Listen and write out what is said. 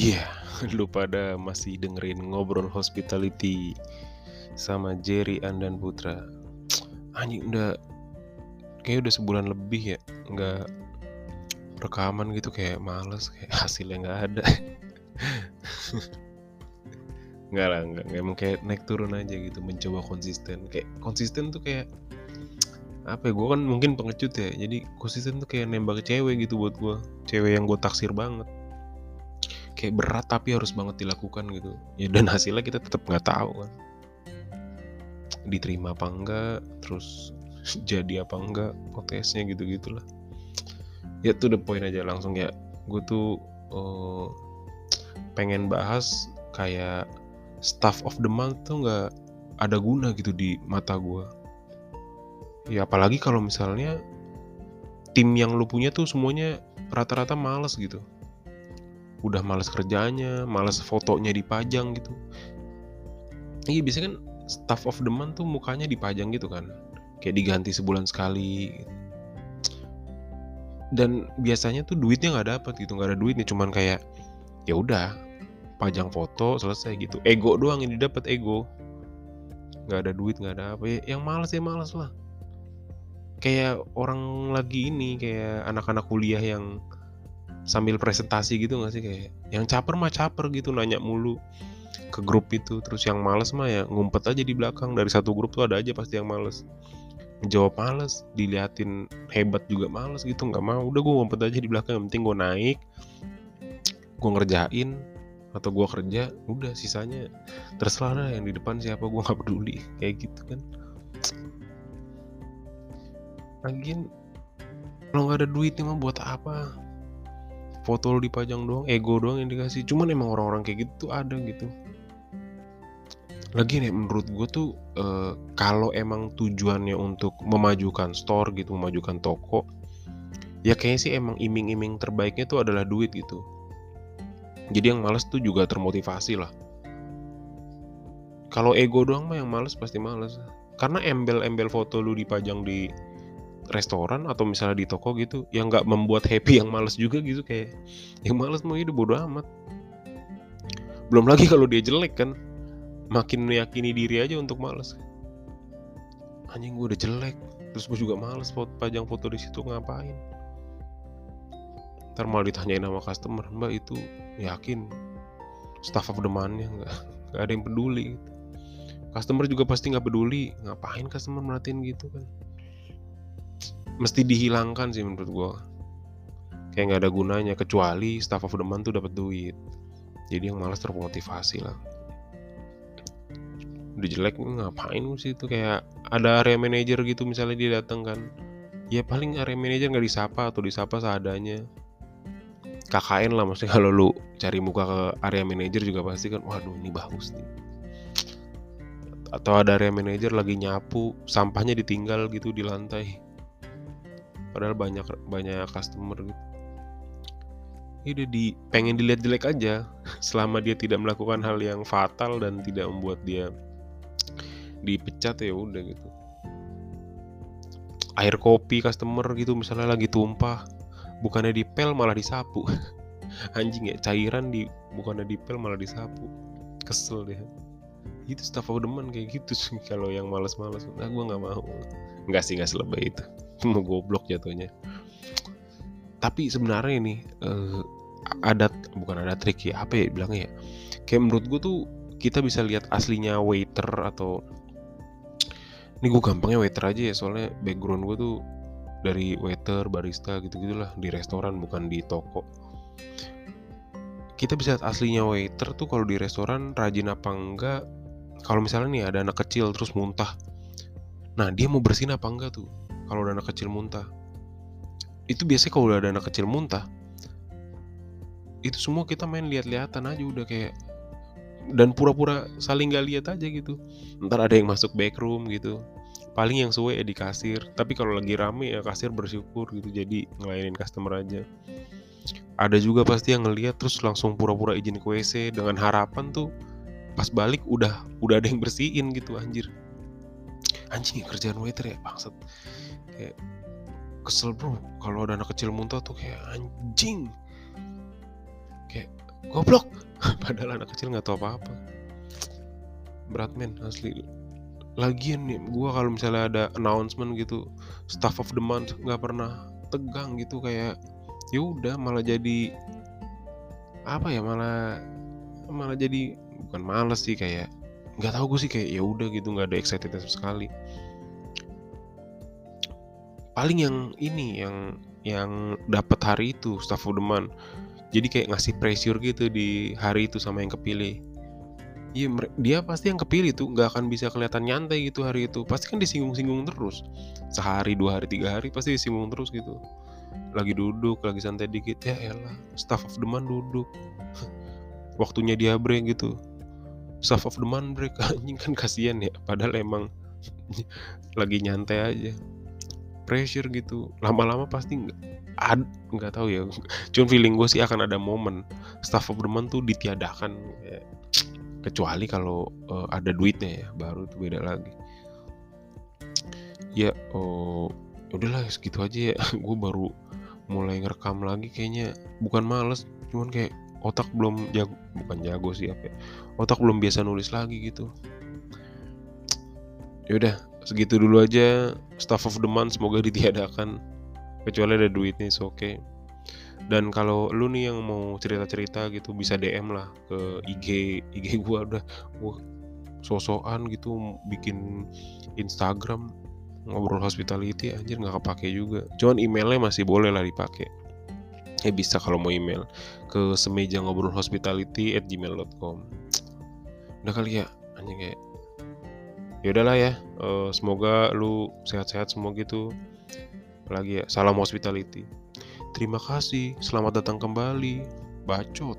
Iya, lu pada masih dengerin ngobrol hospitality sama Jerry Andan Putra. Anjing udah kayak udah sebulan lebih ya nggak rekaman gitu kayak males kayak hasilnya nggak ada. nggak lah, nggak emang kayak naik turun aja gitu, mencoba konsisten. Kayak konsisten tuh kayak apa ya, gue kan mungkin pengecut ya, jadi konsisten tuh kayak nembak cewek gitu buat gue, cewek yang gue taksir banget kayak berat tapi harus banget dilakukan gitu. Ya dan hasilnya kita tetap nggak tahu kan. Diterima apa enggak terus jadi apa enggak protesnya gitu gitulah ya tuh the point aja langsung ya. Gue tuh uh, pengen bahas kayak staff of the month tuh nggak ada guna gitu di mata gue ya apalagi kalau misalnya tim yang lu punya tuh semuanya rata-rata males gitu udah males kerjanya, males fotonya dipajang gitu. Iya biasanya kan staff of the month tuh mukanya dipajang gitu kan, kayak diganti sebulan sekali. Gitu. Dan biasanya tuh duitnya nggak dapet gitu, nggak ada duitnya, cuman kayak ya udah pajang foto selesai gitu. Ego doang yang didapat ego, nggak ada duit nggak ada apa. Ya, yang males ya males lah. Kayak orang lagi ini, kayak anak-anak kuliah yang sambil presentasi gitu gak sih? Kayak yang caper mah caper gitu nanya mulu ke grup itu. Terus yang males mah ya ngumpet aja di belakang. Dari satu grup tuh ada aja pasti yang males. Jawab males diliatin hebat juga males gitu nggak mau. Udah gue ngumpet aja di belakang yang penting gue naik gue ngerjain atau gue kerja udah sisanya terserah lah yang di depan siapa gue nggak peduli. Kayak gitu kan. Lagian kalau nggak ada duitnya mah buat apa foto lo dipajang doang ego doang yang dikasih. Cuman emang orang-orang kayak gitu tuh ada gitu. Lagi nih menurut gue tuh e, kalau emang tujuannya untuk memajukan store gitu memajukan toko ya kayaknya sih emang iming-iming terbaiknya tuh adalah duit gitu. Jadi yang males tuh juga termotivasi lah. Kalau ego doang mah yang males pasti males. Karena embel-embel foto lu dipajang di restoran atau misalnya di toko gitu yang nggak membuat happy yang males juga gitu kayak yang males mau hidup bodo amat. Belum lagi kalau dia jelek kan makin meyakini diri aja untuk males. Anjing gue udah jelek. Terus gue juga males foto pajang foto di situ ngapain? Ntar malah ditanyain sama customer mbak itu yakin staff of month nggak nggak ada yang peduli gitu. customer juga pasti nggak peduli ngapain customer merhatiin gitu kan mesti dihilangkan sih menurut gue kayak nggak ada gunanya kecuali staff of the month tuh dapat duit. Jadi yang malas termotivasi lah. Udah jelek ngapain sih itu? Kayak ada area manager gitu misalnya dia datang kan. Ya paling area manager nggak disapa atau disapa seadanya. KKN lah maksudnya kalau lu cari muka ke area manager juga pasti kan waduh ini bagus nih. Atau ada area manager lagi nyapu sampahnya ditinggal gitu di lantai padahal banyak banyak customer gitu. Ini di pengen dilihat jelek aja. Selama dia tidak melakukan hal yang fatal dan tidak membuat dia dipecat ya udah gitu. Air kopi customer gitu misalnya lagi tumpah bukannya dipel malah disapu. Anjing ya cairan di bukannya dipel malah disapu. Kesel deh. Itu staff month kayak gitu sih kalau yang males-males. Nah gue nggak mau. Nggak sih nggak selebay itu cuma goblok jatuhnya. Tapi sebenarnya ini uh, ada bukan ada trik ya apa ya bilangnya ya? Kayak menurut gue tuh kita bisa lihat aslinya waiter atau ini gue gampangnya waiter aja ya soalnya background gue tuh dari waiter barista gitu gitulah di restoran bukan di toko. Kita bisa lihat aslinya waiter tuh kalau di restoran rajin apa enggak. Kalau misalnya nih ada anak kecil terus muntah nah dia mau bersihin apa enggak tuh kalau udah anak kecil muntah. Itu biasanya kalau udah ada anak kecil muntah itu semua kita main lihat-lihatan aja udah kayak dan pura-pura saling gak lihat aja gitu. Ntar ada yang masuk backroom gitu. Paling yang suwe ya di kasir. Tapi kalau lagi rame ya kasir bersyukur gitu jadi ngelayanin customer aja. Ada juga pasti yang ngeliat terus langsung pura-pura izin ke WC dengan harapan tuh pas balik udah udah ada yang bersihin gitu anjir anjing ya kerjaan waiter ya bangsat. Kayak kesel bro. Kalau ada anak kecil muntah tuh kayak anjing. Kayak goblok. Padahal anak kecil nggak tahu apa-apa. Berat men asli. Lagian nih gue kalau misalnya ada announcement gitu staff of the month nggak pernah tegang gitu kayak ya udah malah jadi apa ya malah malah jadi bukan males sih kayak nggak tahu gue sih kayak ya udah gitu nggak ada excited sama sekali paling yang ini yang yang dapat hari itu staff of the month jadi kayak ngasih pressure gitu di hari itu sama yang kepilih Iya, dia pasti yang kepilih tuh nggak akan bisa kelihatan nyantai gitu hari itu. Pasti kan disinggung-singgung terus. Sehari, dua hari, tiga hari pasti disinggung terus gitu. Lagi duduk, lagi santai dikit ya elah. Staff of the month duduk. Waktunya dia break gitu. Staff of the month break anjing kan kasihan ya. Padahal emang lagi nyantai aja. Pressure gitu. Lama-lama pasti nggak ad nggak tahu ya. Cuman feeling gue sih akan ada momen staff of the month tuh ditiadakan. Kayak, kecuali kalau uh, ada duitnya ya baru itu beda lagi ya oh udahlah segitu aja ya gue baru mulai ngerekam lagi kayaknya bukan males cuman kayak otak belum jago bukan jago sih apa ya, otak belum biasa nulis lagi gitu. Yaudah segitu dulu aja staff of the month semoga ditiadakan kecuali ada duitnya oke okay. Dan kalau lu nih yang mau cerita-cerita gitu bisa DM lah ke IG IG gua udah gua sosokan gitu bikin Instagram ngobrol hospitality anjir nggak kepake juga. Cuman emailnya masih boleh lah dipakai eh bisa kalau mau email. Ke semeja ngobrol hospitality at gmail.com udah kali ya anjing kayak ya udahlah ya uh, semoga lu sehat-sehat semua gitu. Lagi ya salam hospitality. Terima kasih, selamat datang kembali. Bacot.